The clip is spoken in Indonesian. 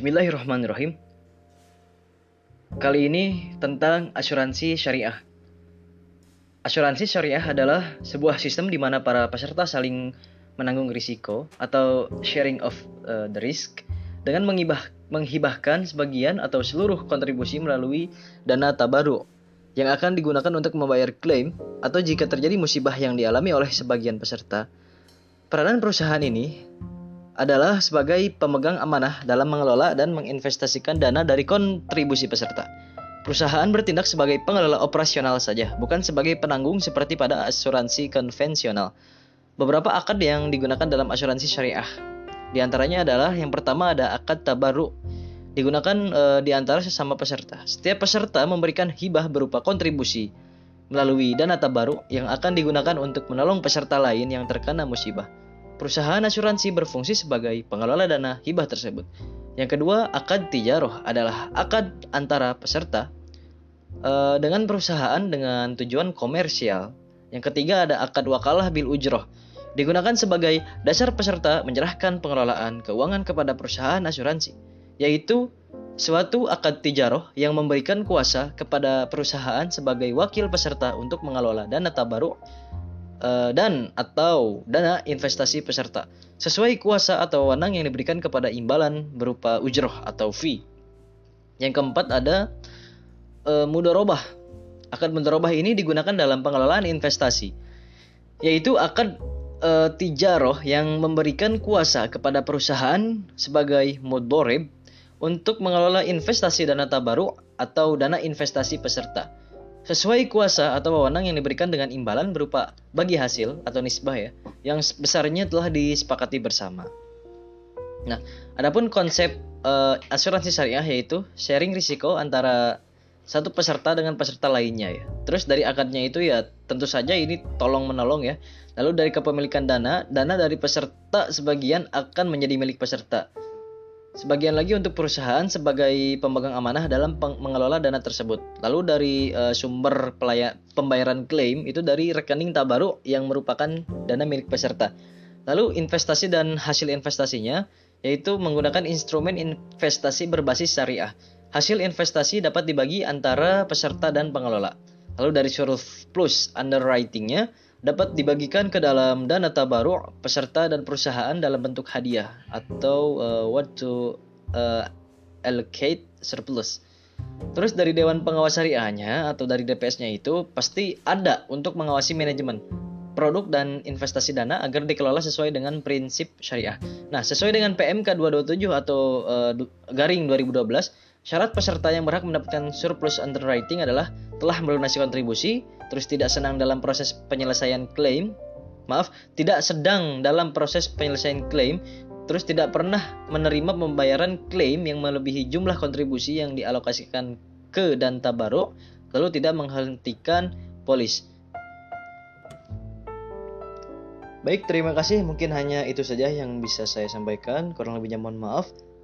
Bismillahirrahmanirrahim. Kali ini tentang asuransi syariah. Asuransi syariah adalah sebuah sistem di mana para peserta saling menanggung risiko atau sharing of uh, the risk dengan mengibah, menghibahkan sebagian atau seluruh kontribusi melalui dana tabaru yang akan digunakan untuk membayar klaim atau jika terjadi musibah yang dialami oleh sebagian peserta. Peranan perusahaan ini adalah sebagai pemegang amanah dalam mengelola dan menginvestasikan dana dari kontribusi peserta. Perusahaan bertindak sebagai pengelola operasional saja, bukan sebagai penanggung seperti pada asuransi konvensional. Beberapa akad yang digunakan dalam asuransi syariah. Di antaranya adalah yang pertama ada akad tabaru, digunakan e, di antara sesama peserta. Setiap peserta memberikan hibah berupa kontribusi melalui dana tabaru yang akan digunakan untuk menolong peserta lain yang terkena musibah. Perusahaan asuransi berfungsi sebagai pengelola dana hibah tersebut. Yang kedua, akad tijaroh adalah akad antara peserta uh, dengan perusahaan dengan tujuan komersial. Yang ketiga ada akad wakalah bil ujroh. Digunakan sebagai dasar peserta menyerahkan pengelolaan keuangan kepada perusahaan asuransi, yaitu suatu akad tijaroh yang memberikan kuasa kepada perusahaan sebagai wakil peserta untuk mengelola dana tabaruk uh, dan atau dana investasi peserta sesuai kuasa atau wewenang yang diberikan kepada imbalan berupa ujroh atau fee. Yang keempat ada uh, mudorobah. Akad mudorobah ini digunakan dalam pengelolaan investasi, yaitu akad uh, tijaroh yang memberikan kuasa kepada perusahaan sebagai mudorib untuk mengelola investasi dana tabaru atau dana investasi peserta sesuai kuasa atau wewenang yang diberikan dengan imbalan berupa bagi hasil atau nisbah ya, yang besarnya telah disepakati bersama. Nah, adapun konsep uh, asuransi syariah yaitu sharing risiko antara satu peserta dengan peserta lainnya ya. Terus dari akadnya itu ya tentu saja ini tolong menolong ya. Lalu dari kepemilikan dana, dana dari peserta sebagian akan menjadi milik peserta. Sebagian lagi untuk perusahaan sebagai pemegang amanah dalam mengelola dana tersebut. Lalu dari uh, sumber pembayaran klaim itu dari rekening tabaru yang merupakan dana milik peserta. Lalu investasi dan hasil investasinya yaitu menggunakan instrumen investasi berbasis syariah. Hasil investasi dapat dibagi antara peserta dan pengelola. Lalu dari suruf plus underwritingnya dapat dibagikan ke dalam dana tabaru peserta dan perusahaan dalam bentuk hadiah atau uh, what to uh, allocate surplus. Terus dari Dewan Pengawas Syariahnya atau dari DPS-nya itu pasti ada untuk mengawasi manajemen produk dan investasi dana agar dikelola sesuai dengan prinsip syariah. Nah, sesuai dengan PMK 227 atau uh, garing 2012, syarat peserta yang berhak mendapatkan surplus underwriting adalah telah melunasi kontribusi, terus tidak senang dalam proses penyelesaian klaim, maaf, tidak sedang dalam proses penyelesaian klaim, terus tidak pernah menerima pembayaran klaim yang melebihi jumlah kontribusi yang dialokasikan ke dan tabaruk, lalu tidak menghentikan polis. Baik, terima kasih. Mungkin hanya itu saja yang bisa saya sampaikan. Kurang lebihnya mohon maaf.